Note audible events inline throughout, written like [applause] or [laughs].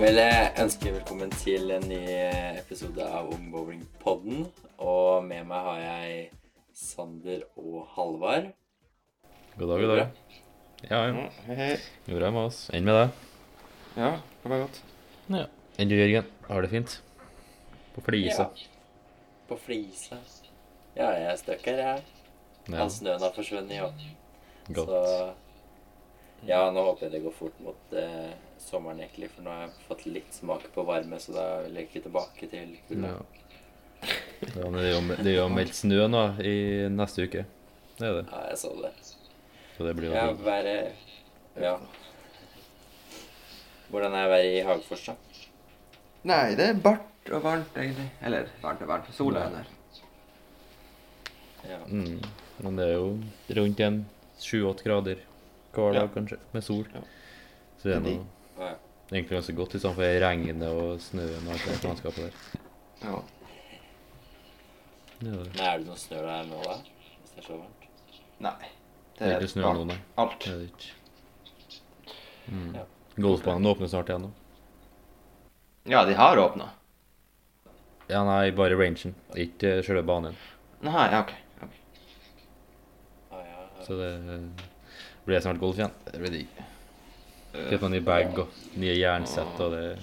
Vel, jeg ønsker velkommen til en ny episode av Ungbowling-podden. Og med meg har jeg Sander og Halvard. God dag, god dag. Ja, ja. Hei, hei. Det er med oss. Enn med deg? Ja, det var godt. Ja. Enn du, Jørgen? Har det fint? På flisa? På Flisa. Ja, jeg er stuck her, jeg. Ja, All snøen har forsvunnet, jo. godt. Så ja, nå håper jeg det går fort mot eh, sommeren, egentlig. For nå har jeg fått litt smak på varme, så da vil jeg ikke tilbake til kulda. Ja. Ja, men det er jo, meldt snø nå i neste uke. Det er det. Ja, jeg så det. Så det blir jo Ja, været Ja. Hvordan er været i Hagfors, da? Nei, det er bart og varmt, egentlig. Eller varmt og varmt. Sola er der. Ja. Mm. Men det er jo rundt en sju-åtte grader hver dag, Ja. kanskje, med sol. Ja. Så det er Det er egentlig ganske godt i stedet for regnet og snøen og alt det landskapet der. Ja. Det er det. Men er det noe snø der nå, da? Hvis det er så varmt? Nei. Det er ikke snø nå, nei. Alt. Det er det ikke. Mm. Ja. Golfbanen åpner snart igjen nå. Ja, de har åpna. Ja, nei, bare rangen, ikke selve banen. Nei, ja, OK. okay. Ah, ja. Så det blir snart golf igjen. Det blir digg. Kjøper ny bag og nye jernsett, og det er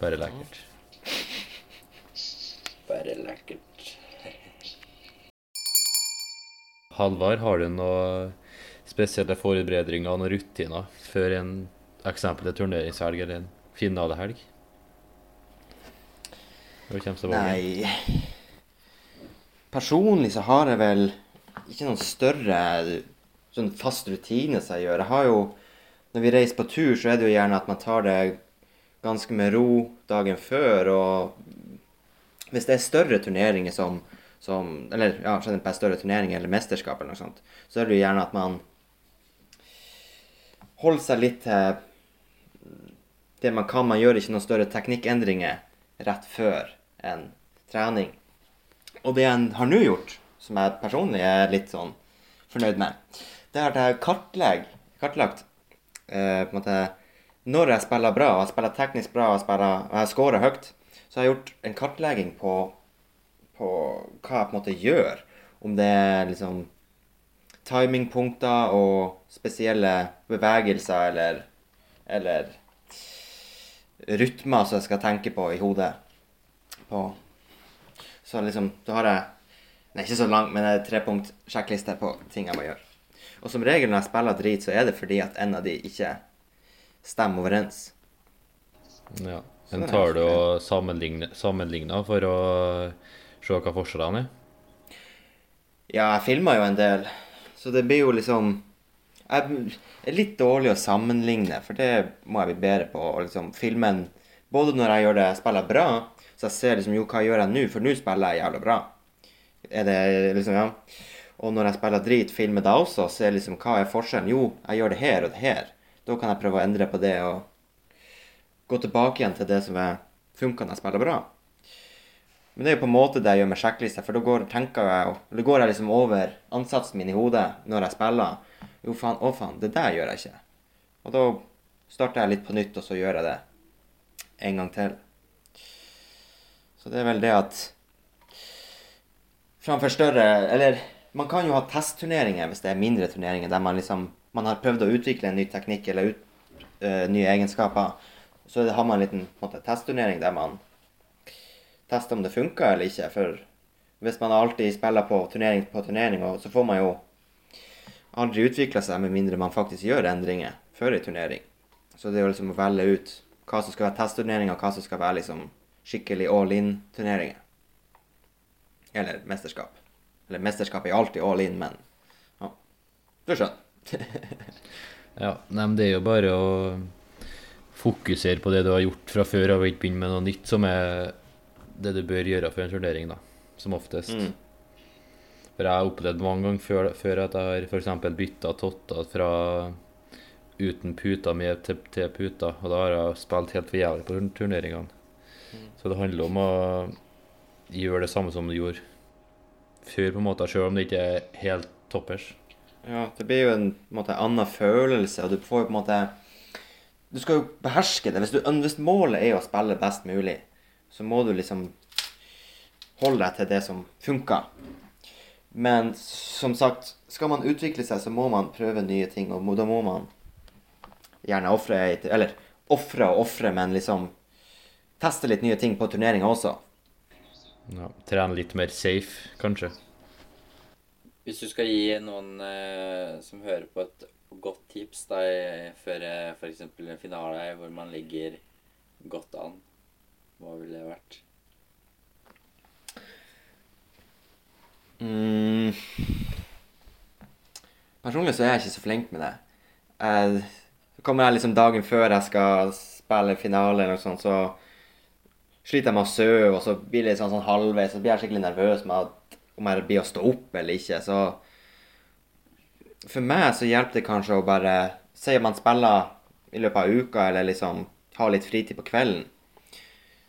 bare lekkert. Bare lekkert. Halvard, har du noen spesielle forberedninger og rutiner før en eksempel til turneringshelg eller en finalehelg? Nei Personlig så har jeg vel ikke noen større sånn fast rutine som jeg gjør. Jeg har jo Når vi reiser på tur, så er det jo gjerne at man tar det ganske med ro dagen før, og hvis det er større turneringer som, som Eller ja, større turneringer eller mesterskap eller noe sånt, så er det jo gjerne at man holder seg litt til det man kan. Man gjør ikke noen større teknikkendringer rett før en trening. Og det jeg har nå gjort, som jeg personlig er litt sånn fornøyd med, det er at jeg kartlegg, kartlagt eh, på en måte når jeg spiller bra, og jeg spiller teknisk bra og, spiller, og jeg scorer høyt, så har jeg gjort en kartlegging på, på hva jeg på en måte gjør. Om det er liksom timingpunkter og spesielle bevegelser eller, eller rytmer som jeg skal tenke på i hodet. På. Så liksom, da har jeg Nei, ikke så langt, men det er trepunkt sjekkliste på ting jeg må gjøre. Og som regel når jeg spiller drit, så er det fordi at en av de ikke stemmer overens. Ja. Men tar du og sammenligner, for å se hva forskjellene er? Ja, jeg filmer jo en del, så det blir jo liksom Jeg er litt dårlig å sammenligne, for det må jeg bli bedre på. å liksom filme en Både når jeg gjør det, spiller bra, så jeg ser liksom Jo, hva gjør jeg nå? For nå spiller jeg jævla bra. Er det liksom, ja. Og når jeg spiller drit, filmer da også, så er liksom Hva er forskjellen? Jo, jeg gjør det her og det her. Da kan jeg prøve å endre på det og gå tilbake igjen til det som funka når jeg spiller bra. Men det er jo på en måte det jeg gjør med sjekklista, for da går, jeg, eller går jeg liksom over ansatsen min i hodet når jeg spiller. Jo, faen, å faen, det der gjør jeg ikke. Og da starter jeg litt på nytt, og så gjør jeg det en gang til. Så det er vel det at framfor større Eller man kan jo ha testturneringer hvis det er mindre turneringer der man liksom man har prøvd å utvikle en ny teknikk eller ut, uh, nye egenskaper. Så har man en liten testturnering der man tester om det funker eller ikke. For hvis man alltid spiller på turnering på turnering, så får man jo aldri utvikla seg med mindre man faktisk gjør endringer før en turnering. Så det er jo liksom å velge ut hva som skal være testturneringer, og hva som skal være liksom skikkelig all in-turneringer. Eller mesterskap. Eller mesterskapet er alltid all in, men ja. Du skjønner. [laughs] Ja, nei, men det er jo bare å fokusere på det du har gjort fra før, og ikke begynne med noe nytt som er det du bør gjøre for en turnering, da. Som oftest. Mm. For jeg har opplevd mange ganger før, før at jeg har f.eks. bytta totter fra uten puta med til, til puta, og da har jeg spilt helt for jævlig på turneringene. Så det handler om å gjøre det samme som du gjorde før, på en måte, selv om det ikke er helt toppers. Ja, det blir jo en, en måte, annen følelse, og du får jo på en måte Du skal jo beherske det. Hvis, du, hvis målet er å spille best mulig, så må du liksom holde deg til det som funker. Men som sagt, skal man utvikle seg, så må man prøve nye ting. Og da må man gjerne ofre Eller ofre og ofre, men liksom teste litt nye ting på turneringa også. Ja, trene litt mer safe, kanskje. Hvis du skal gi noen eh, som hører på, et godt tips da, før eh, f.eks. en finale hvor man ligger godt an, hva ville det vært? Mm. Personlig så er jeg ikke så flink med det. Jeg, så kommer jeg liksom dagen før jeg skal spille finale, eller noe sånt, så sliter jeg med å sove, og så blir jeg sånn, sånn halvveis, så blir jeg skikkelig nervøs med at, om jeg blir å stå opp eller ikke. Så for meg så hjelper det kanskje å bare si at man spiller i løpet av uka, eller liksom har litt fritid på kvelden.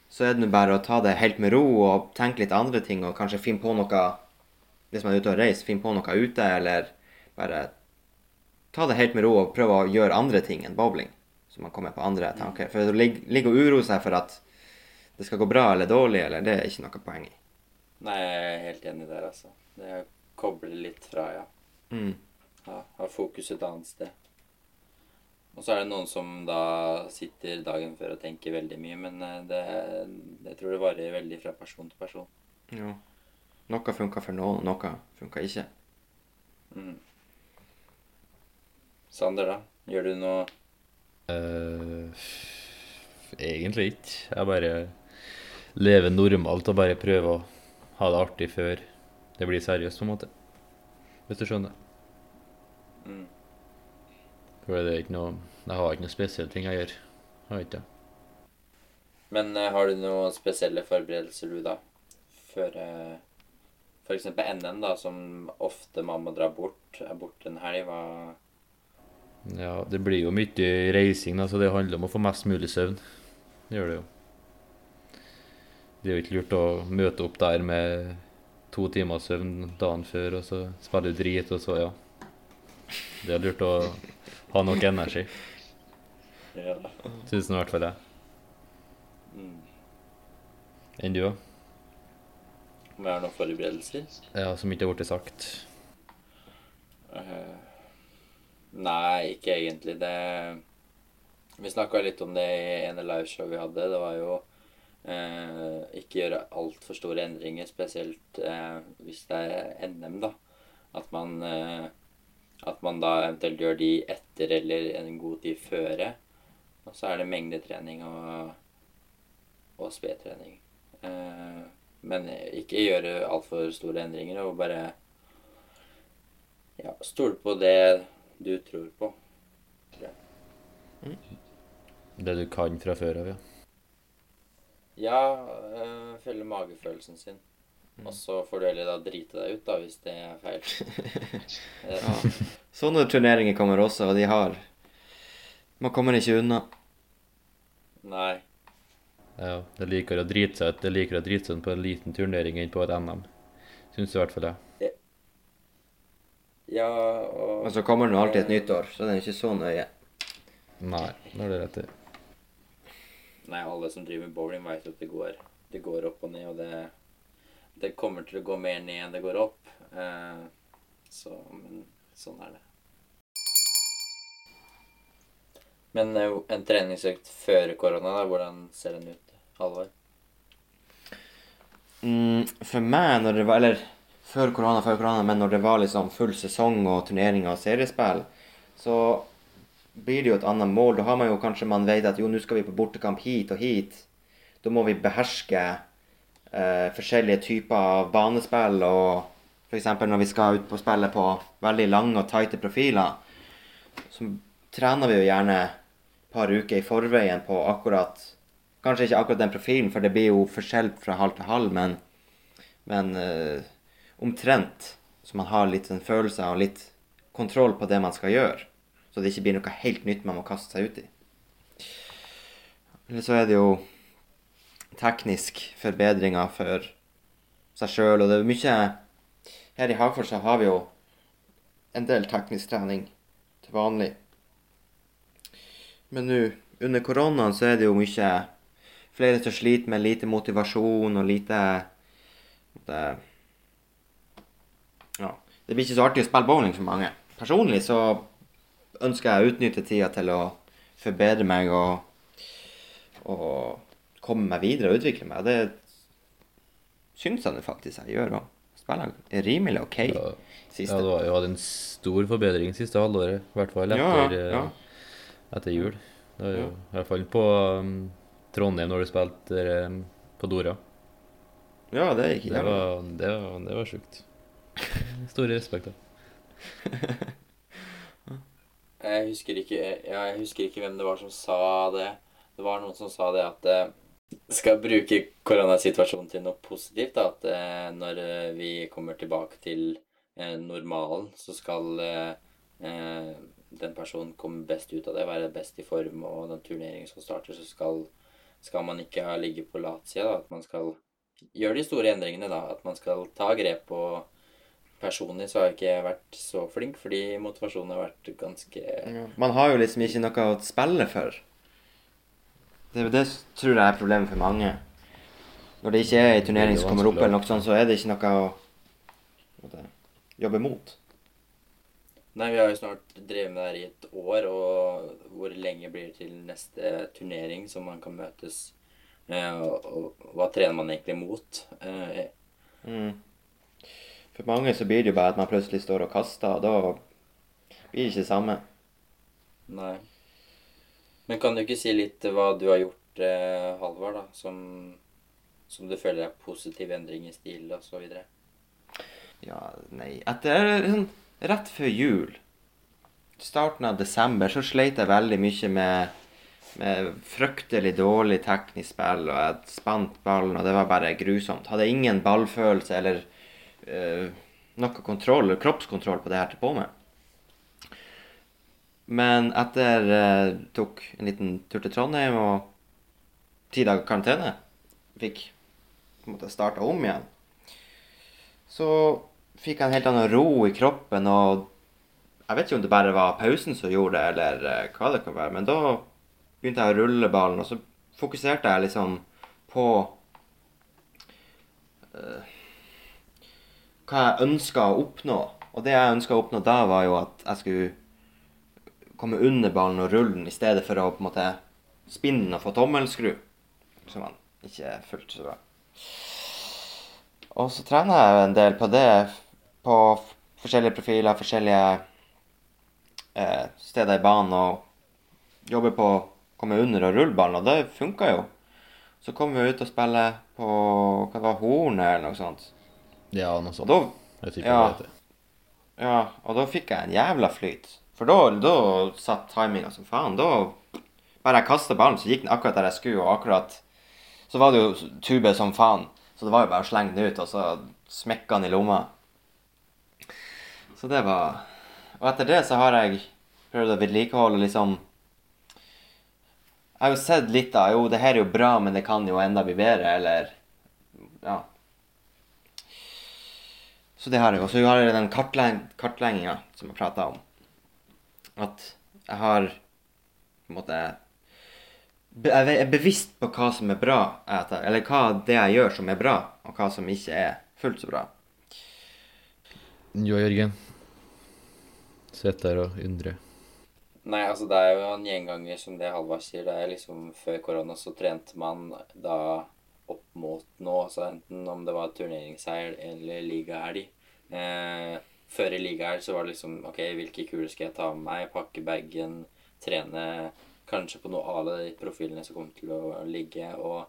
Så er det nå bare å ta det helt med ro og tenke litt andre ting, og kanskje finne på noe hvis man er ute og reiser, finne på noe ute, eller bare ta det helt med ro og prøve å gjøre andre ting enn bowling. Så man kommer på andre tanker. For å ligge, å og uro seg for at det skal gå bra eller dårlig, eller det er ikke noe poeng i. Nei, jeg er helt enig der, altså. Det å koble litt fra, ja. Mm. ha. Ha fokus et annet sted. Og så er det noen som da sitter dagen før og tenker veldig mye, men det det, jeg tror det varer veldig fra person til person. Ja. Noe funker for noen, og noe funker ikke. Mm. Sander, da? Gjør du noe uh, egentlig ikke. Jeg bare lever normalt og bare prøve å ha det artig før det blir seriøst, på en måte. Hvis du skjønner. mm. For det er ikke noe Jeg har ikke noe spesielle ting jeg gjør. Jeg har ikke det. Men uh, har du noen spesielle forberedelser du, da? Før uh, f.eks. NM, da, som ofte man må dra bort. Er borte en helg. Hva Ja, det blir jo mye reising, da, så det handler om å få mest mulig søvn. Det gjør det jo. Det er jo ikke lurt å møte opp der med to timer søvn dagen før, og så spille drit, og så, ja. Det er lurt å ha nok energi. ja. Syns i hvert fall jeg. mm. Enn du, da? Om jeg har noen forberedelser? Ja, som ikke har blitt sagt. Uh, nei, ikke egentlig. Det Vi snakka litt om det i ene liveshow vi hadde. Det var jo eh, ikke gjøre altfor store endringer, spesielt eh, hvis det er NM, da. At man eh, At man da eventuelt gjør de etter eller en god tid føre. Og så er det mengdetrening og, og spedtrening. Eh, men ikke gjøre altfor store endringer, og bare ja, stole på det du tror på. Det du kan fra før av, ja. Ja, øh, følge magefølelsen sin. Og så får du heller da drite deg ut, da, hvis det er feil. Eh, [laughs] Ja. Sånne turneringer kommer også, og de har Man kommer ikke unna. Nei. ja. Det liker å drite seg ut. Det liker å drite seg ut på en liten turnering enn på et NM. Syns i hvert fall det. Ja, og Og så kommer det alltid et nytt år, så det er ikke så nøye. Nei, det har du rett i. Nei, alle som driver med bowling, veit at det går, det går opp og ned, og det, det kommer til å gå mer ned enn det går opp. Eh, så Men sånn er det. Men en treningsøkt før korona, da, hvordan ser den ut? Halvor? Mm, for meg, når det var Eller før korona, før korona, men når det var liksom full sesong og turneringer og seriespill, så blir det jo et annet mål. Da har man jo kanskje man vet at jo, nå skal vi på bortekamp hit og hit. Da må vi beherske eh, forskjellige typer banespill og f.eks. når vi skal ut på spillet på veldig lange og tighte profiler, så trener vi jo gjerne et par uker i forveien på akkurat Kanskje ikke akkurat den profilen, for det blir jo forskjell fra halv til halv, men, men eh, omtrent. Så man har litt en følelse og litt kontroll på det man skal gjøre. Så det ikke blir noe helt nytt man må kaste seg ut i. Eller så er det jo teknisk forbedringer for seg sjøl, og det er mye Her i Hagfors så har vi jo en del teknisk trening til vanlig. Men nå under koronaen så er det jo mye flere som sliter med lite motivasjon og lite det, Ja. Det blir ikke så artig å spille bowling for mange. Personlig så ønsker jeg å utnytte tida til å forbedre meg og, og komme meg videre og utvikle meg. Det syns jeg faktisk jeg gjør òg. Spiller rimelig OK Ja, siste. ja, du har jo hatt en stor forbedring siste halvåret, i hvert fall etter, ja. ja. etter jul. Det er jo i hvert fall på um, Trondheim når du spilte um, på Dora. Ja, det gikk Det var, det var, det var sjukt. Stor respekt, da. [laughs] Jeg husker ikke ja, Jeg husker ikke hvem det var som sa det. Det var noen som sa det at eh, skal bruke koronasituasjonen til noe positivt. Da. At eh, når eh, vi kommer tilbake til normalen, så skal den personen komme best ut av det, være best i form, og den turneringen som starter, så skal, skal man ikke ligge på latsida. da. At man skal gjøre de store endringene, da. At man skal ta grep og Personlig så har jeg ikke vært så flink, fordi motivasjonen har vært ganske Ja. Man har jo liksom ikke noe å spille for. Det, det tror jeg er problemet for mange. Når det ikke er en turnering som kommer opp, eller noe sånt, så er det ikke noe å måtte, jobbe mot. Nei, vi har jo snart drevet med det her i et år, og hvor lenge blir det til neste turnering som man kan møtes? Eh, og, og hva trener man egentlig mot? Eh, Mm. For mange så blir det jo bare at man plutselig står og kaster, og da blir det ikke det samme. nei. Men kan du ikke si litt hva du har gjort, eh, Halvard, da, som, som du føler er positiv endring i stil og så videre? Ja, nei Etter sånn rett før jul, starten av desember, så sleit jeg veldig mye med, med fryktelig dårlig teknisk spill, og jeg spant ballen, og det var bare grusomt. Hadde ingen ballfølelse eller eh, noe kontroll, kroppskontroll på det jeg holdt på med. Men etter eh, tok en liten tur til Trondheim og ti dager karantene, fikk måte starta om igjen, så fikk jeg en helt annen ro i kroppen, og jeg vet ikke om det bare var pausen som gjorde det, eller eh, hva det kan være, men da begynte jeg å rulle ballen, og så fokuserte jeg liksom på eh, hva jeg ønska å oppnå. Og det jeg ønska å oppnå da, var jo at jeg skulle komme under ballen og rulle den, i stedet for å på en måte spinne den og få tommelskru, som man ikke fullt så bra. Og så trener jeg en del på det, på forskjellige profiler, forskjellige eh, steder i banen, og jobber på å komme under og rulle ballen, og det funka jo. Så kom vi ut og spille på hva det var, Hornet eller noe sånt. Ja, noe Og da, Jeg ja. det ja, og da fikk jeg en jævla flyt. For da, da satt timinga som faen. Da bare jeg kasta ballen, så gikk den akkurat der jeg skulle, og akkurat Så var det jo tube som faen. Så det var jo bare å slenge den ut, og så smekke den i lomma. Så det var Og etter det så har jeg prøvd å vedlikeholde liksom Jeg har jo sett litt av Jo, det her er jo bra, men det kan jo enda bli bedre, eller Ja. Så det har jeg. Og så har jeg den kartlegg kartlegginga som jeg prata om. At jeg har på en måte Jeg er bevisst på hva som er bra, eller hva det jeg gjør som er bra, og hva som ikke er fullt så bra. Jo, Jørgen. Sitt der og undre. Nei, altså det er jo en gjenganger som det Halvard sier. Det er liksom Før korona så trente man da opp mot nå, altså enten om det var turneringsseier eller ligahelg. Eh, før i ligahelg så var det liksom OK, hvilke kuler skal jeg ta med meg? Pakke bagen, trene kanskje på noe av de profilene som kom til å ligge. Og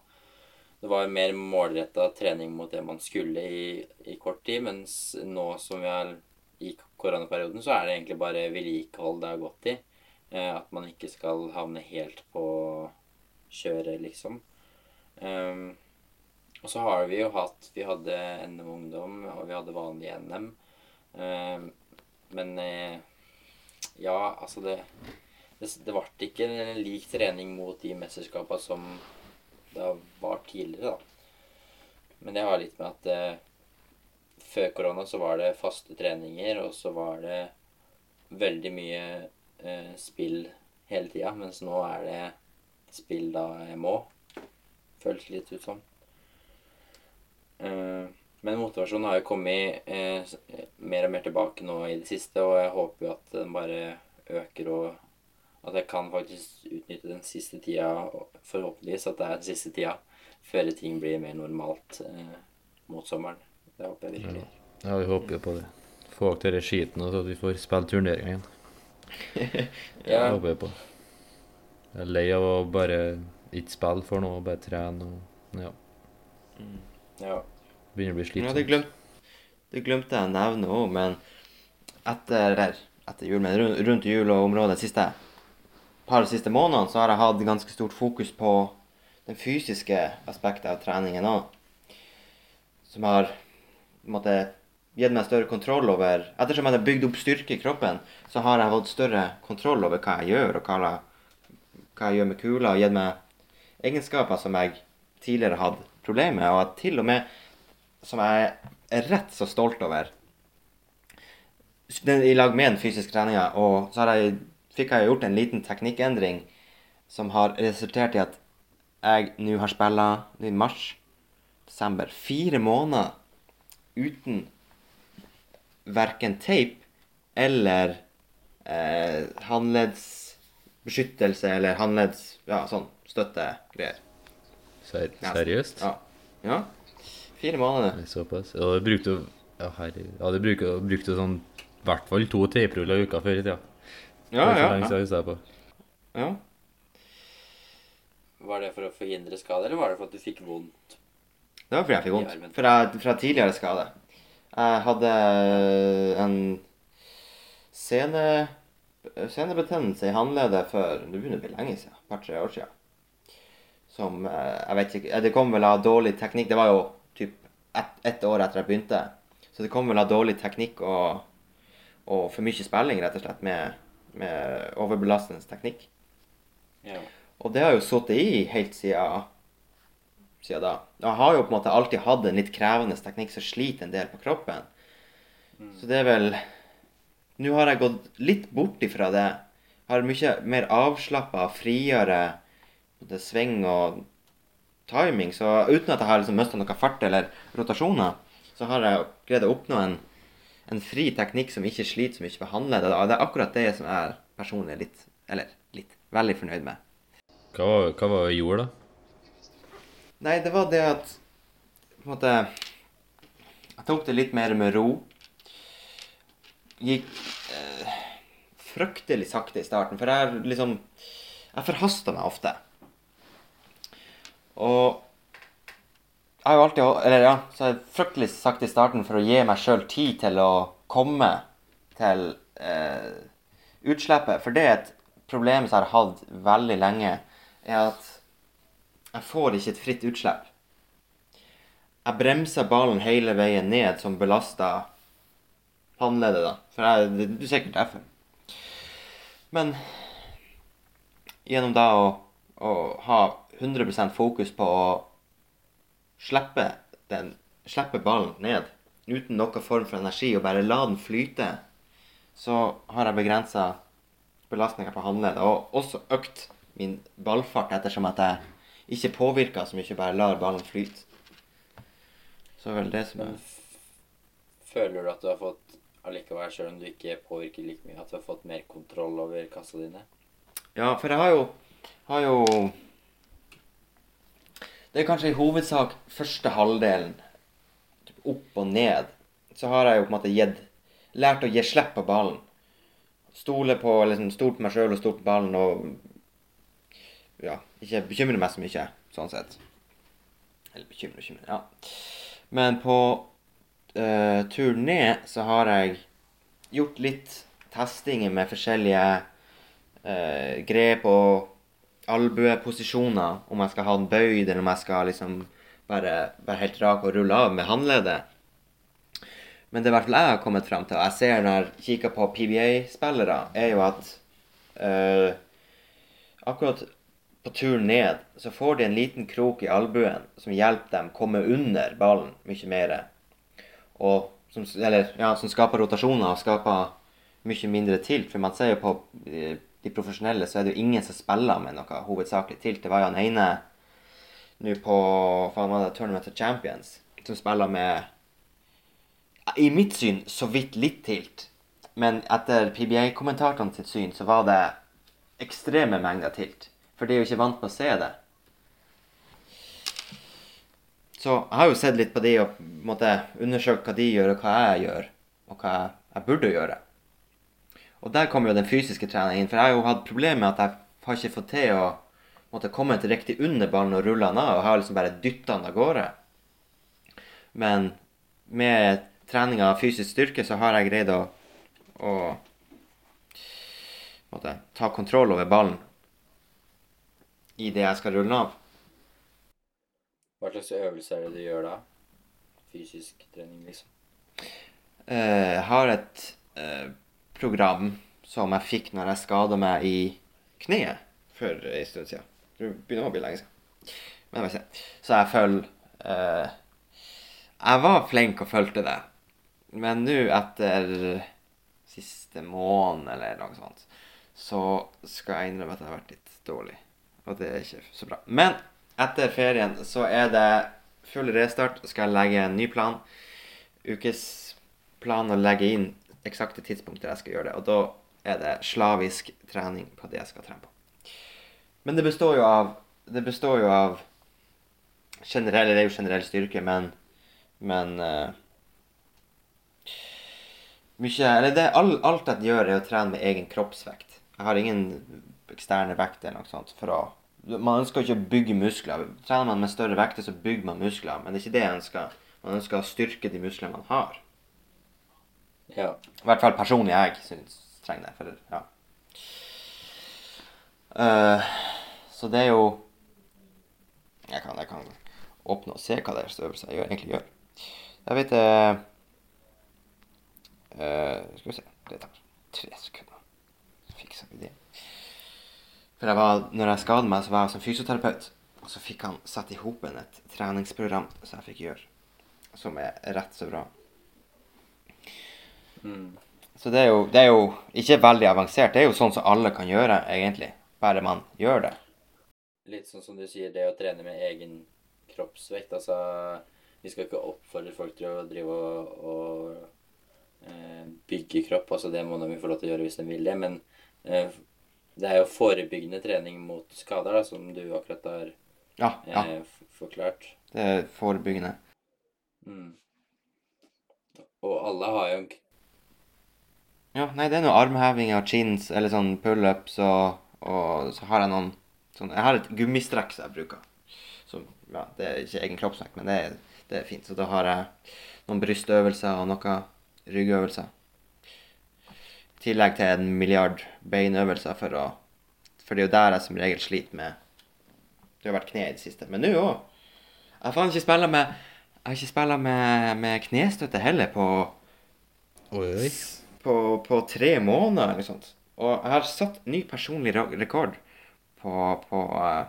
det var mer målretta trening mot det man skulle i, i kort tid, mens nå som vi er i koronaperioden, så er det egentlig bare vedlikehold det har gått i. Eh, at man ikke skal havne helt på kjøret, liksom. Ehm, og så har vi jo hatt Vi hadde NM Ungdom, og vi hadde vanlig NM. Ehm, men eh, ja, altså det Det, det ble ikke en lik trening mot de mesterskapene som det var tidligere, da. Men det har litt med at eh, før korona så var det faste treninger, og så var det veldig mye eh, spill hele tida, mens nå er det spill da jeg må. Føles litt ut som. Eh, men motivasjonen har jo kommet eh, mer og mer tilbake nå i det siste, og jeg håper jo at den bare øker, og at jeg kan faktisk utnytte den siste tida, forhåpentligvis at det er den siste tida, før ting blir mer normalt eh, mot sommeren. Det håper jeg virkelig. Ja, vi håper jo på det. Få av denne skiten, og så at vi får spille turneringa igjen. [laughs] Det håper jeg på. Jeg er lei av å bare ikke spille for noe, bare trene og ja. Ja. Begynner å bli Ja, det, glemt, det glemte jeg å nevne òg, men etter, etter jul, men rundt, rundt jul og området siste par siste månedene, så har jeg hatt ganske stort fokus på den fysiske aspektet av treningen òg. Som har måtte, gitt meg større kontroll over Ettersom jeg har bygd opp styrke i kroppen, så har jeg fått større kontroll over hva jeg gjør, og hva, jeg- hva jeg gjør med kula, og gitt meg egenskaper som jeg tidligere hadde problemer med, og at til og med som jeg er rett så stolt over. I lag med den fysiske treninga. Og så jeg, fikk jeg gjort en liten teknikkendring som har resultert i at jeg nå har spilla i mars, desember, fire måneder uten verken tape eller eh, håndleddsbeskyttelse eller håndledds... Ja, sånn støttegreier. Ser, seriøst? Ja. ja. Fire måneder. Er Såpass. Og du brukte jo Ja, herregud. Ja, du brukte, brukte sånn i hvert fall to teipruller i uka før i tida. Ja, ja. lenge ja. siden jeg på. ja. Var det for å forhindre skade, eller var det for at du fikk vondt? Det var fordi jeg fikk vondt. Fra, fra tidligere skade. Jeg hadde en sene, senebetennelse i håndleddet for Det begynner å bli lenge siden. Et par-tre år siden. Som eh, Jeg vet ikke Det kom vel av dårlig teknikk. Det var jo typ ett et år etter jeg begynte. Så det kom vel av dårlig teknikk og, og for mye spilling, rett og slett, med, med overbelastende teknikk. Ja. Og det har jo sittet i helt siden, siden da. Jeg har jo på en måte alltid hatt en litt krevende teknikk som sliter en del på kroppen. Så det er vel Nå har jeg gått litt bort ifra det. Har mye mer avslappa, friere på en sving og timing. Så uten at jeg har liksom mista noe fart eller rotasjoner, så har jeg greid å oppnå en, en fri teknikk som ikke sliter så mye på håndleddet. Det er akkurat det som jeg er personlig litt, eller litt, veldig fornøyd med. Hva var, hva var det gjorde, da? Nei, det var det at på en måte Jeg tok det litt mer med ro. Gikk eh, fryktelig sakte i starten, for jeg liksom Jeg forhasta meg ofte. Og jeg har jo alltid Eller ja, så har jeg fryktelig sagt i starten for å gi meg sjøl tid til å komme til eh, utslippet. For det er et problem som jeg har hatt veldig lenge, er at jeg får ikke et fritt utslipp. Jeg bremser ballen hele veien ned, som belaster håndleddet, da. For jeg, det, det er sikkert derfor. Men gjennom da å, å ha 100 fokus på å slippe, den, slippe ballen ned uten noen form for energi og bare la den flyte, så har jeg begrensa belastninga på håndleddet. Og også økt min ballfart ettersom at jeg ikke påvirker så mye, bare lar ballen flyte. Så vel det som er føler du at du har fått allikevel, selv om du ikke påvirker like mye, at du har fått mer kontroll over kassa dine? Ja, for jeg har jo, har jo Det er kanskje i hovedsak første halvdelen, typ opp og ned, så har jeg jo på en måte gitt Lært å gi slipp på ballen. Stole på liksom Stole på meg sjøl og stole på ballen og Ja, ikke bekymre meg så mye, sånn sett. Eller bekymre, bekymre, ja. Men på uh, turen ned så har jeg gjort litt testinger med forskjellige uh, grep og albueposisjoner. Om jeg skal ha den bøyd, eller om jeg skal liksom bare være helt rak og rulle av med håndleddet. Men det i hvert fall jeg har kommet fram til, og jeg ser når jeg kikker på PBA-spillere, er jo at øh, akkurat på turen ned så får de en liten krok i albuen som hjelper dem komme under ballen mye mer. Og som, eller, ja, som skaper rotasjoner og skaper mye mindre tilt. For man ser jo på eh, de profesjonelle, så er det jo ingen som spiller med noe hovedsakelig tilt. Det var jo han ene nå på faen var det Tournament of Champions som spiller med I mitt syn så vidt litt tilt. Men etter PBA-kommentatorene sitt syn så var det ekstreme mengder tilt. For de er jo ikke vant med å se det. Så jeg har jo sett litt på de og på en undersøkt hva de gjør, og hva jeg gjør. Og hva jeg burde gjøre. Og der kommer jo den fysiske treningen inn. For jeg har jo hatt problemer med at jeg har ikke fått til å måtte komme til riktig under ballen og rulle den av. Og har liksom bare dytta den av gårde. Men med trening av fysisk styrke så har jeg greid å, å måtte, ta kontroll over ballen i det jeg skal rulle den av. Hva slags øvelse er det du gjør da? Fysisk trening, liksom. Jeg Jeg har et eh, program som jeg fikk når jeg skada meg i kneet for en stund siden. Det begynner å bli lenge siden. Men jeg. Så jeg følger eh, Jeg var flink og fulgte det. Men nå, etter siste måned eller noe sånt, så skal jeg innrømme at jeg har vært litt dårlig. Og det er ikke så bra. Men etter ferien så er det full restart. Skal jeg legge en ny plan. Ukesplan å legge inn eksakte tidspunktet jeg skal gjøre det. Og da er det slavisk trening på det jeg skal trene på. Men det består jo av Det består jo av generell, Det er jo generell styrke, men Men uh, mye Eller det, all, alt jeg gjør, er å trene med egen kroppsvekt. Jeg har ingen eksterne vekter eller noe sånt for å Man ønsker ikke å bygge muskler. Trener man med større vekter, så bygger man muskler, men det er ikke det jeg ønsker. Man ønsker å styrke de musklene man har. Ja. I hvert fall personlig jeg syns trenger det. For, ja. Uh, så det er jo jeg kan, jeg kan åpne og se hva det er øvelse jeg gjør, egentlig gjør. Jeg vet uh, Skal vi se Det tar tre sekunder. Så fikser vi det. For jeg var, når jeg skadet meg, så var jeg som fysioterapeut. Og så fikk han satt i hopen et treningsprogram som jeg fikk gjøre. Som er rett så bra. Mm. Så det er, jo, det er jo ikke veldig avansert. Det er jo sånn som alle kan gjøre, egentlig. Bare man gjør det. Litt sånn som du sier, det å trene med egen kroppsvekt. Altså, vi skal ikke oppfordre folk til å drive og, og eh, bygge kropp. Altså, det må de få lov til å gjøre hvis de vil det. Men eh, det er jo forebyggende trening mot skader, da, som du akkurat har Ja, ja. eh, forklart. Det er forebyggende. Mm. Og alle har jo en Ja, nei, det er noe armhevinger, chins, eller sånn pullups, og, og så har jeg noen sånn Jeg har et gummistrekk som jeg bruker. Som, ja, det er ikke egen kroppsvekt, men det er, det er fint. Så da har jeg noen brystøvelser og noen ryggøvelser. I tillegg til en milliard beinøvelser for å For det er jo der jeg som regel sliter med Det har vært kne i det siste. Men nå òg. Jeg har faen ikke spilla med Jeg har ikke spilla med, med knestøtte heller på Oi, oi. På, på tre måneder eller sånt. Og jeg har satt ny personlig rekord på, på uh,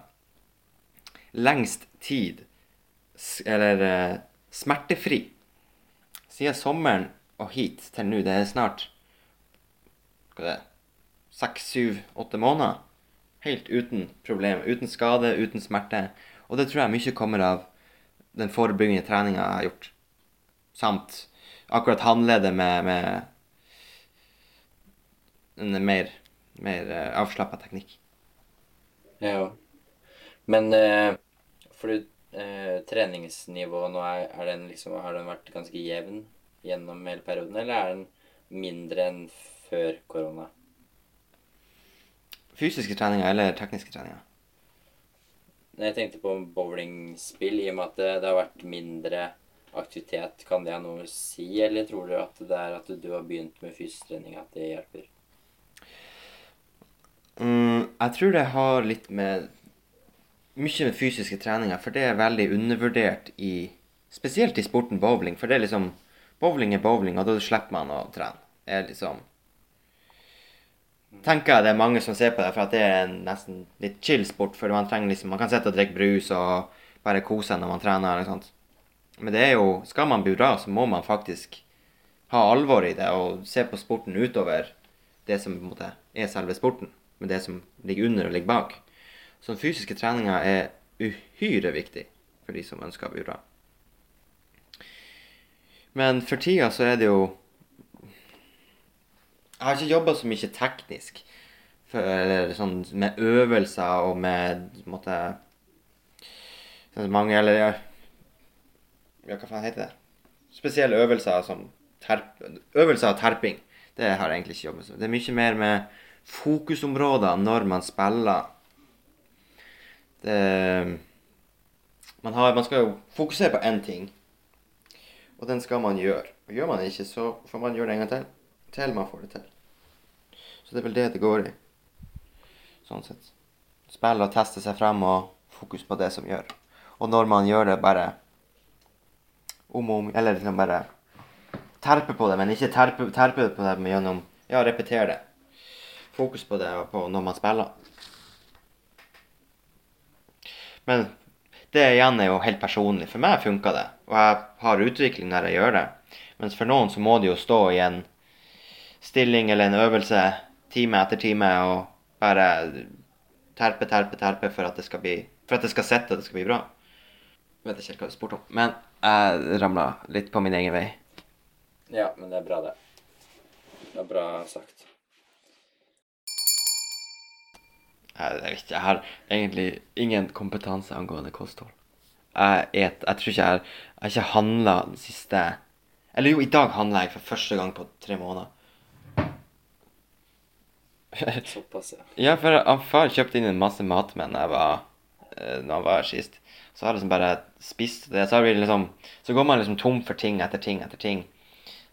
lengst tid Eller uh, smertefri. Siden sommeren og hit til nå. Det er snart hva er det, seks, syv, åtte måneder. Helt uten problem. Uten skade, uten smerte. Og det tror jeg mye kommer av den forebyggende treninga jeg har gjort. Samt akkurat håndleddet med, med en mer, mer uh, avslappa teknikk. Ja. Men eh, for du, eh, treningsnivået nå, er, er den liksom, har den vært ganske jevn gjennom hele perioden, eller er den mindre enn før korona? Fysiske treninger eller tekniske treninger? Jeg tenkte på bowlingspill, i og med at det, det har vært mindre aktivitet. Kan det ha noe å si, eller tror du at det er at du har begynt med fysisk trening, at det hjelper? Mm, jeg tror det har litt med mye med fysiske treninger, for det er veldig undervurdert i Spesielt i sporten bowling, for det er liksom Bowling er bowling, og da slipper man å trene. Det er liksom Tenker jeg det er mange som ser på det, for at det er en nesten litt chill sport. For man trenger liksom Man kan sitte og drikke brus og bare kose seg når man trener. eller sånt. Men det er jo Skal man bli bra, så må man faktisk ha alvor i det og se på sporten utover det som på en måte er selve sporten. Med det som ligger under og ligger bak. Så den fysiske treninga er uhyre viktig for de som ønsker å bli bra. Men for tida så er det jo Jeg har ikke jobba så mye teknisk. For, eller sånn med øvelser og med måte sånn mange Eller ja, hva faen heter det? Spesielle øvelser som terp, øvelser av terping. Det har jeg egentlig ikke jobbet med. Det er mye mer med fokusområder når man spiller. Det man, har, man skal jo fokusere på én ting, og den skal man gjøre. Og gjør man det ikke, så får man gjøre det en gang til. Til man får det til. Så det er vel det det går i. Sånn sett. Spille og teste seg frem og fokus på det som gjør. Og når man gjør det, bare om og om Eller liksom bare terpe på det, men ikke terpe, terpe på det gjennom Ja, repetere det. Fokus på det på når man spiller. Men det igjen er jo helt personlig. For meg funka det, og jeg har utvikling når jeg gjør det. Mens for noen så må det jo stå i en stilling eller en øvelse time etter time og bare terpe, terpe, terpe for at det skal bli For at det skal sitte og det skal bli bra. Jeg vet ikke helt hva du spurte om. Men jeg ramla litt på min egen vei. Ja, men det er bra, det. Det er bra sagt. Jeg, jeg, vet ikke, jeg har egentlig ingen kompetanse angående kosthold. Jeg et, jeg tror ikke jeg har Jeg har ikke handla den siste Eller jo, i dag handla jeg for første gang på tre måneder. [laughs] Såpass, ja. Ja, for han far kjøpte inn en masse mat med når jeg var eh, når han var her sist. Så har jeg liksom bare spist det. Så, har vi liksom, så går man liksom tom for ting etter ting etter ting.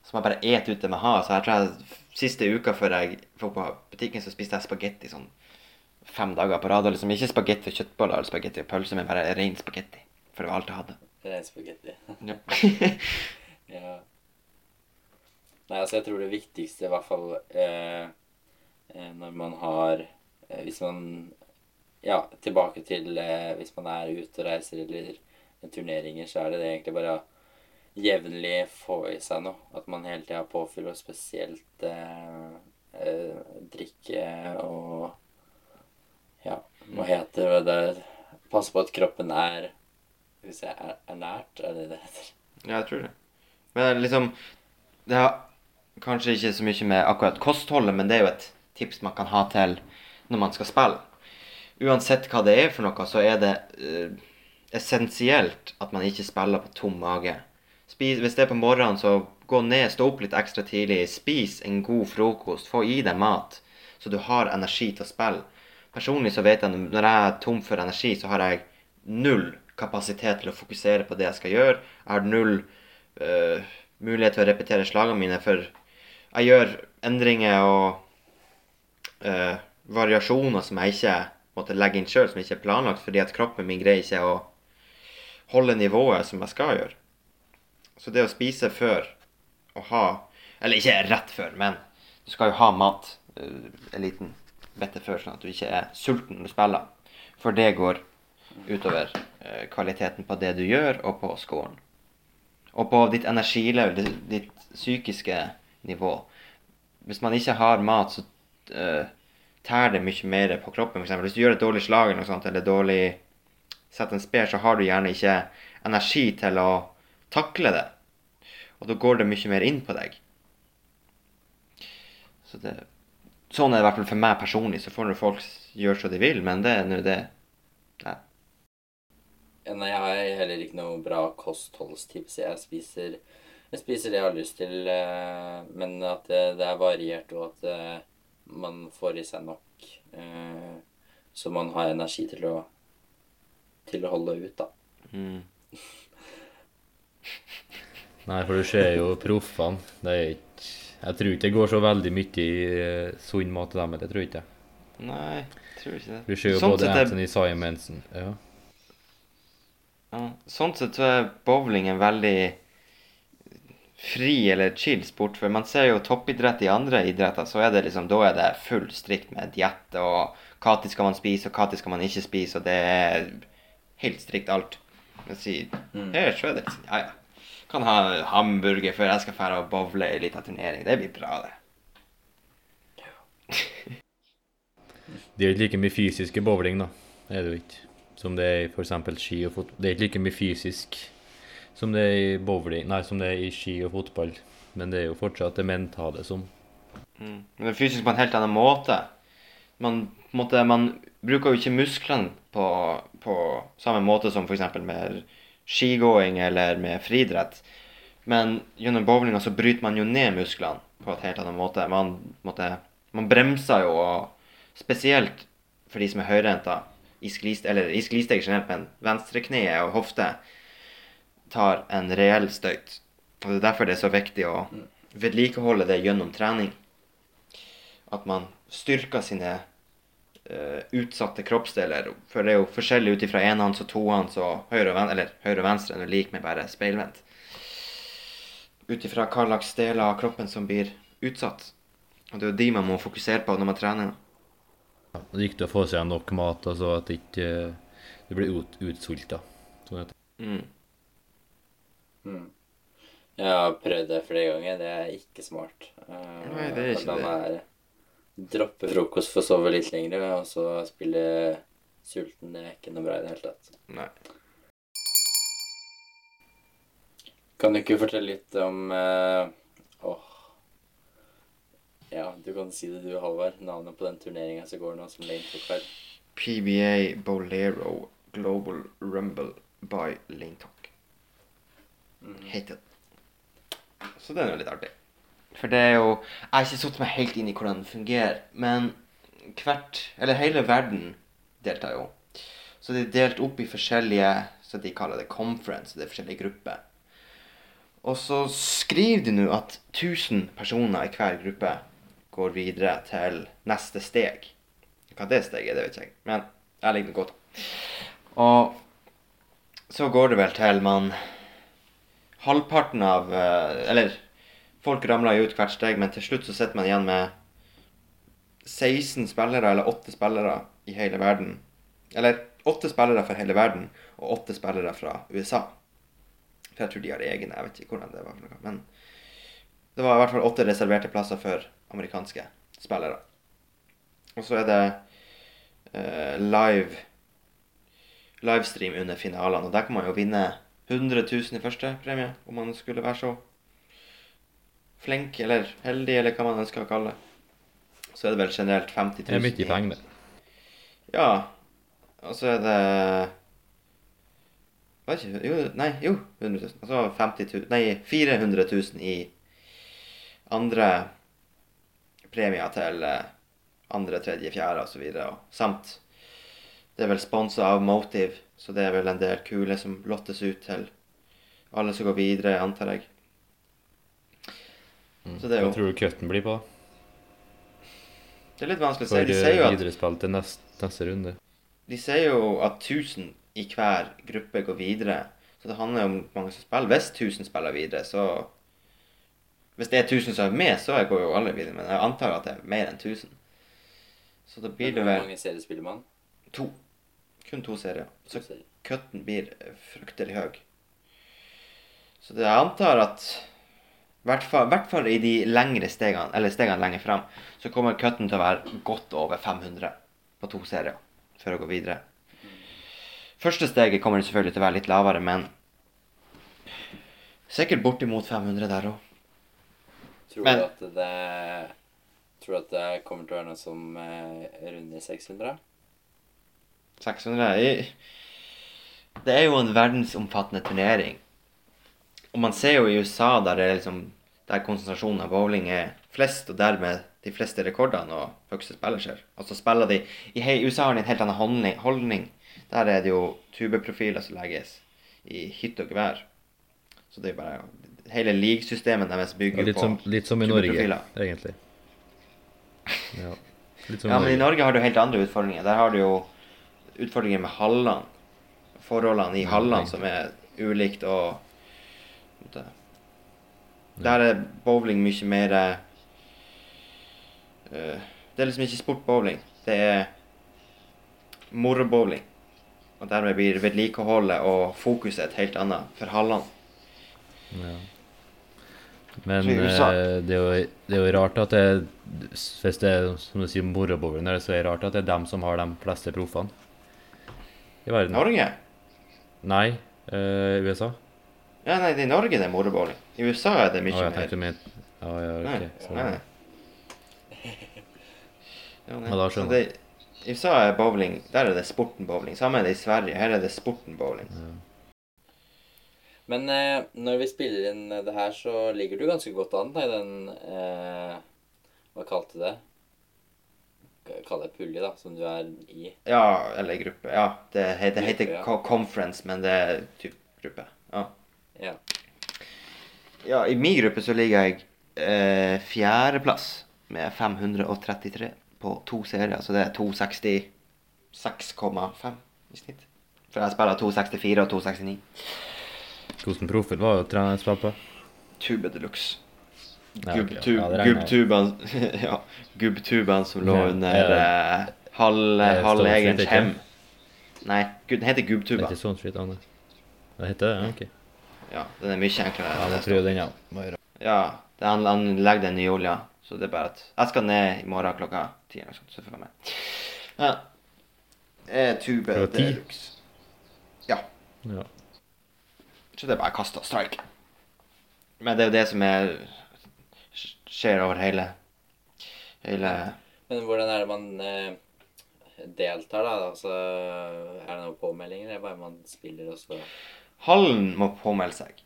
Så man bare et ut det man har. Så jeg tror jeg siste uka før jeg dro på butikken, så spiste jeg spagetti sånn fem dager på rad. Og liksom ikke spagetti og kjøttboller eller spagetti og pølse, men bare ren spagetti. For det var alt jeg hadde. Ren spagetti. Ja. [laughs] Ja. Nei, altså jeg tror det viktigste i hvert fall eh, eh, når man har eh, Hvis man Ja, tilbake til eh, hvis man er ute og reiser eller turneringer, så er det, det egentlig bare å jevnlig få i seg noe. At man hele tida påfyller spesielt eh, eh, drikke og hva heter det? Passe på at kroppen er Hvis jeg er, er nært, er det det heter? Ja, jeg tror det. Men liksom Det har kanskje ikke så mye med akkurat kostholdet, men det er jo et tips man kan ha til når man skal spille. Uansett hva det er for noe, så er det uh, essensielt at man ikke spiller på tom mage. Spis, hvis det er på morgenen, så gå ned, stå opp litt ekstra tidlig, spis en god frokost, få i deg mat, så du har energi til å spille. Personlig så vet jeg at når jeg er tom for energi, så har jeg null kapasitet til å fokusere på det jeg skal gjøre. Jeg har null uh, mulighet til å repetere slagene mine, for jeg gjør endringer og uh, variasjoner som jeg ikke måtte legge inn sjøl, som ikke er planlagt, fordi at kroppen min greier ikke å holde nivået som jeg skal gjøre. Så det å spise før og ha Eller ikke rett før, men du skal jo ha mat Uh, en før, sånn at du ikke er sulten når du spiller. For det går utover eh, kvaliteten på det du gjør, og på scoren. Og på ditt energilevel, ditt, psykiske nivå. Hvis man ikke har mat, så uh, tær det mye mer på kroppen. For. Hvis du gjør et dårlig slag eller noe sånt, eller dårlig setter en sper, så har du gjerne ikke energi til å takle det. Og da går det mye mer inn på deg. Så det, sånn er det i hvert fall for meg personlig. Så får folk gjøre som de vil, men det er nå det. Ja, Nei, jeg har heller ikke noe bra kostholdstips. Jeg spiser, jeg spiser det jeg har lyst til, eh, men at det, det er variert, og at eh, man får i seg nok, eh, så man har energi til å, til å holde ut, da. Mm. [laughs] Nei, for du ser jo proffene. Det er ikke Jeg tror ikke det går så veldig mye i eh, sunn mat til dem. Det tror jeg ikke. Nei, tror ikke det. Du ser jo Sånn både Anthony er- Simonsen ja. Ja. Sånn sett så er bowling en veldig fri eller chill sport. For man ser jo toppidrett i andre idretter, så er det liksom, da er det full strikt med diett og hva til skal man spise, og hva til skal man ikke spise, og det er helt strikt alt. Jeg sier, Mm. her så er det ja ja. Kan ha hamburger før jeg skal dra og bowle i liten turnering. Det blir bra, det. [laughs] Det er ikke like mye fysisk i bowling, da. Er det jo ikke. Som det er i f.eks. ski og fotball. Det er ikke like mye fysisk som det er i bowling Nei, som det er i ski og fotball. Men det er jo fortsatt det mentale som Mm. Men det er fysisk på en helt annen måte. Man, måte, man bruker jo ikke musklene på, på samme måte som f.eks. med skigåing eller med friidrett. Men gjennom bowlinga så bryter man jo ned musklene på et helt annet måte. Man, måtte, man bremser jo, og spesielt for de som er høyrenta, i, sklis, eller i sklisteg generelt, men venstrekneet og hofte tar en reell støyt. Og Det er derfor det er så viktig å vedlikeholde det gjennom trening. At man styrker sine eh, utsatte kroppsdeler. For det er jo forskjellig ut ifra enhånds og tohånds og høyre og, ven eller høyre og venstre er lik med bare speilvendt. Ut ifra hva slags deler av kroppen som blir utsatt. Og det er jo de man må fokusere på når man trener. ja, Det er viktig å få seg nok mat, altså at det ikke det blir ut, utsulta. Sånn Mm. Mm. Jeg har prøvd det flere ganger. Det er ikke smart. Uh, Nei, det er ikke det. er Droppe frokost for å sove litt lenger, og så spille sulten. Det er ikke noe bra i det hele tatt. Nei. Kan du ikke fortelle litt om eh, Åh Ja, du kan si det du, Halvard. Navnet på den turneringa som går nå, som Lane tok feil. PBA Bolero Global Rumble by Lintok. Heter den. Så det er litt artig. For det er jo Jeg har ikke satt meg helt inn i hvordan det fungerer, men hvert Eller hele verden deltar jo. Så det er delt opp i forskjellige Så de kaller det conference. Det er forskjellige grupper. Og så skriver de nå at 1000 personer i hver gruppe går videre til neste steg. Hva det steget er, det vet jeg ikke. Men jeg liker det godt. Og så går det vel til man Halvparten av eh, Eller folk ramler jo ut hvert steg, men til slutt så sitter man igjen med 16 spillere, eller 8 spillere i hele verden. Eller 8 spillere fra hele verden, og 8 spillere fra USA. For jeg tror de har egne, jeg vet ikke hvordan det var. for noe, Men det var i hvert fall 8 reserverte plasser for amerikanske spillere. Og så er det uh, live livestream under finalene. Og der kan man jo vinne 100 000 i første premie, om man skulle være så flink eller heldig, eller hva man ønsker å kalle det. Så er det vel generelt 50 000. Det er mye penger, det. Ja. Og så er det Vet ikke Jo, nei, jo. 100 000. Altså så 50 000 Nei, 400 000 i andre premier til eh, andre, tredje, fjerde osv. Samt det er vel sponsa av Motive, så det er vel en del kuler som lottes ut til alle som går videre, antar jeg. Mm. Så det er jo- Hva tror du cutten blir på? Det er litt vanskelig å si. De sier jo eh, at viderespill til neste, neste runde. De sier jo at 1000 i hver gruppe går videre. Så det handler jo om mange som spiller. Hvis 1000 spiller videre, så Hvis det er 1000 som er med, så går jo alle videre. Men jeg antar at det er mer enn 1000. Så da blir det Hvor mange serier spiller man? to. Kun to serier. Så cutten blir fryktelig høy. Så det, jeg antar at hvert fall, i de lengre stegene, eller stegene lenger fram, så kommer cutten til å være godt over 500 på to serier for å gå videre. Første steget kommer selvfølgelig til å være litt lavere, men sikkert bortimot 500 der òg. Tror Men- du at det Tror du at det kommer til å være noe som eh, runder 600? 600 i- Det er jo en verdensomfattende turnering. Og man ser jo i USA der, det er liksom, der konsentrasjonen av bowling er flest, og dermed de fleste rekordene og høyeste spillerskjer. Altså spiller de I USA har de en helt annen holdning. Der er det jo tubeprofiler som legges i hytt og gevær. Så det er bare Hele league-systemet deres bygger ja, litt, på litt som i Norge, egentlig. Ja. Litt som Ja, men i Norge. Har du helt andre utfordringer. Der har du jo utfordringer med hallene. Forholdene i hallene som er ulikt og. Der er bowling mye mer uh, Det er liksom ikke sportbowling. Det er morobowling. Og dermed blir vedlikeholdet og fokuset et helt annet for hallene. Ja. Men eh, det, er jo, det er jo rart at det Hvis det er som du sier morobowling, så er det rart at det er dem som har de fleste proffene i verden. Norge? Nei, eh, USA. Ja, nei, det er i Norge det er morobowling. I USA er det mye mye jeg mer. tenkte med Ja, ja, Nei, ok. Så, nei, nei. [laughs] Ja, nei. Ja, da skjønner jeg. I USA er bowling Der er det sporten bowling. Samme er det i Sverige. Her er det sporten bowling. Ja. Men eh, når vi spiller inn det her, så ligger du ganske godt an da, i den eh, Hva kalte du det? Kall det pulje, da, som du er i. Ja, eller gruppe. Ja, det heter, det heter ja. conference, men det er typ gruppe. Ja. Ja. ja, i min gruppe så ligger jeg eh, fjerdeplass med 533 på to serier, så det er 266,5 i snitt. For jeg spiller 264 og 269. Hvordan profil var jo treneren spille på? Tube de luxe. Ja, ja, det. Gubbtuben [laughs] ja, som lå under uh, halv, det hem. Nei, den heter Det er gubbtuba. ikke sånn Anne. Det heter det? Ok. Ja, den er mye enklere. Ja, enn tror den, ja. Ja, det han, han legger den i olja, så det er bare at Jeg skal ned i morgen klokka ti eller noe sånt, så får jeg med. Ja. Eh, tube deluxe. Ja, Ja. så det er bare å kaste og strike. Men det er jo det som er skjer over hele hele Men hvordan er det man eh, deltar, da? Altså, er det noen påmeldinger, eller bare man spiller og så Hallen må påmelde seg.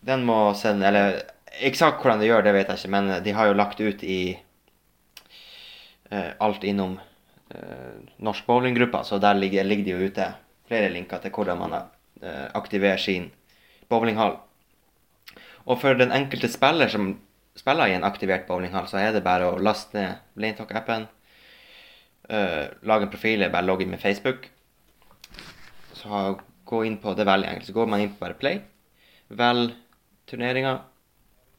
Den må sende Eller eksakt hvordan de gjør, det vet jeg ikke, men de har jo lagt ut i eh, alt innom eh, Norsk bowlinggruppa, så der ligger, ligger de jo ute flere linker til hvordan man eh, aktiverer sin bowlinghall. Og for den enkelte spiller som spiller i en aktivert bowlinghall, så er det bare å laste ned Blanetalk-appen, eh, lage en profil, bare logge inn med Facebook. Så ha- gå inn på det er veldig enkelt. Så går man inn på bare play, velg turneringa,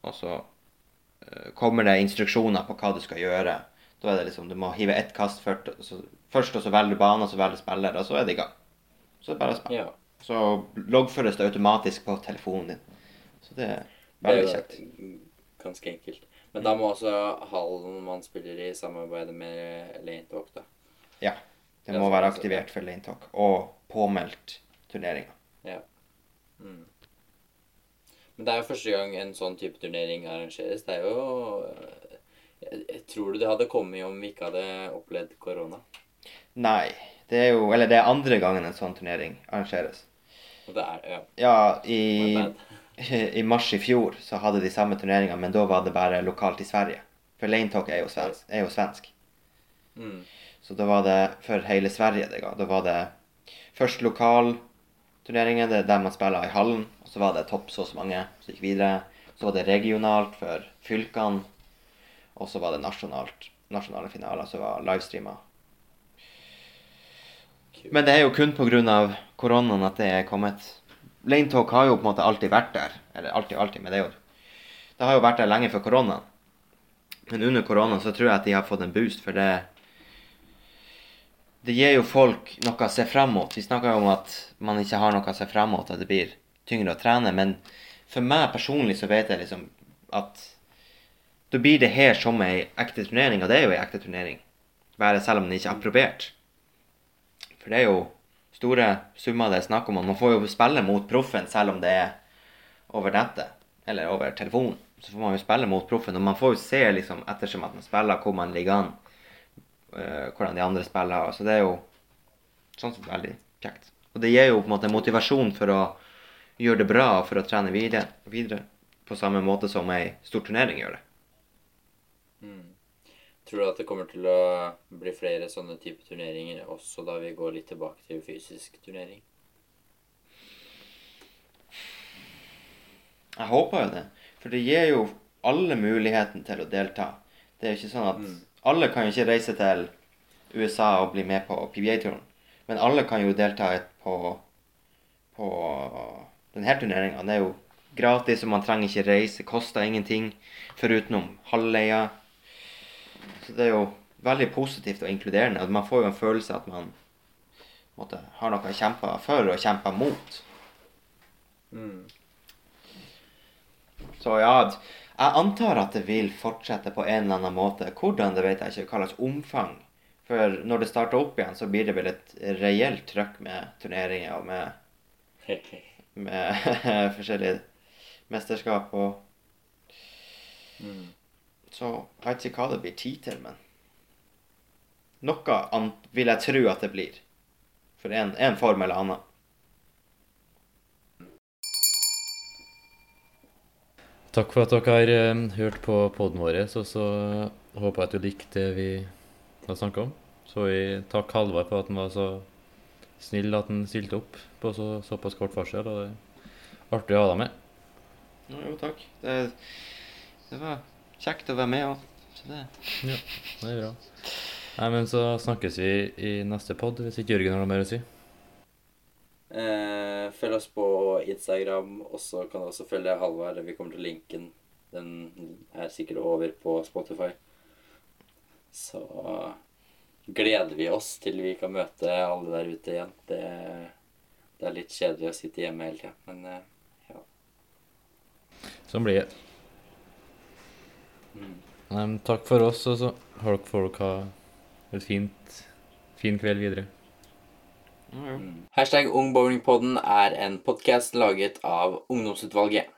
og så eh, kommer det instruksjoner på hva du skal gjøre. Da er det liksom, Du må hive ett kast først, og så, først, og så velger du bane, og så velger du spiller, og så er det i gang. Så er det bare å spille. Ja. Så loggføres det automatisk på telefonen din. Så det er veldig Det er kjekt. Ganske enkelt. Men da må også hallen man spiller i, samarbeide med Lane Talk, da. Ja. Det må være aktivert for lane talk, og påmeldt turneringa. Mm. Men det er jo første gang en sånn type turnering arrangeres. Det er jo jeg, Tror du det hadde kommet om vi ikke hadde opplevd korona? Nei, det er jo Eller det er andre gangen en sånn turnering arrangeres. Og det er ja, Ja, i, [laughs] i mars i fjor så hadde de samme turneringa, men da var det bare lokalt i Sverige. For Lane Talk er jo svensk. Er jo svensk. Mm. Så da var det for hele Sverige det ga. Da var det først lokalturneringen, det er der man spiller i hallen. Og så var det topp så og så mange som gikk videre. Så var det regionalt for fylkene. Og så var det nasjonalt, nasjonale finaler som var livestreama. Men det er jo kun pga. koronaen at det er kommet. Lane Talk har jo på en måte alltid vært der. Eller alltid, alltid, men det er jo Det har jo vært der lenge før koronaen. Men under koronaen så tror jeg at de har fått en boost, for det Det gir jo folk noe å se frem mot. Vi snakker jo om at man ikke har noe å se frem mot, at det blir tyngre å trene. Men for meg personlig så vet jeg liksom at da blir det her som ei ekte turnering, og det er jo ei ekte turnering. Bare selv om den ikke er approbert. For det er jo store summer det er snakk om. Man får jo spille mot proffen selv om det er over nettet eller over telefonen. Så får man jo spille mot proffen, og man får jo se liksom ettersom at man spiller, hvor man ligger an. Eh, hvordan de andre spiller. Så det er jo sånn sett veldig kjekt. Og det gir jo på en måte motivasjon for å gjøre det bra og for å trene videre. videre på samme måte som ei stor turnering gjør det. Mm. Tror du at det kommer til å bli flere sånne type turneringer også da vi går litt tilbake til fysisk turnering? Jeg håper jo det. For det gir jo alle muligheten til å delta. Det er jo ikke sånn at Mm. Alle kan jo ikke reise til USA og bli med på PBA-turen. Men alle kan jo delta på, på denne turneringa. Det er jo gratis, og man trenger ikke reise. Koster ingenting forutenom halvleia. Så det er jo veldig positivt og inkluderende. at Man får jo en følelse at man måtte, har noe å kjempe for og kjempe mot. Mm. Så ja, Jeg antar at det vil fortsette på en eller annen måte. Hvordan, det vet jeg ikke. Hva slags omfang. For når det starter opp igjen, så blir det vel et reelt trøkk med turneringer og med, med [laughs] forskjellige mesterskap og Mm. Så jeg vet ikke hva det blir tid til, men Noe annet vil jeg tro at det blir. For en, en form eller annen. Takk for at dere har eh, hørt på poden vår, og så håper jeg at du likte det vi har snakka om. Så vi takk Halvard for at han var så snill at han stilte opp på så, såpass kort varsel. Og det er artig å ha deg med. Jo, jo takk. Det, det var kjekt å være med òg. Så det Det er bra. Nei, men så snakkes vi i neste pod, hvis ikke Jørgen har noe mer å si. Eh, følg oss på Instagram, og så kan du også følge Halvard. Vi kommer til linken. Den er sikkert over på Spotify. Så gleder vi oss til vi kan møte alle der ute igjen. Det, det er litt kjedelig å sitte hjemme hele tida, men eh, ja. Sånn blir det. Mm. Nei, men takk for oss, og så håper folk ha et fint, fin kveld videre. Mm. Hashtag Ungbowlingpodden er en podkast laget av Ungdomsutvalget.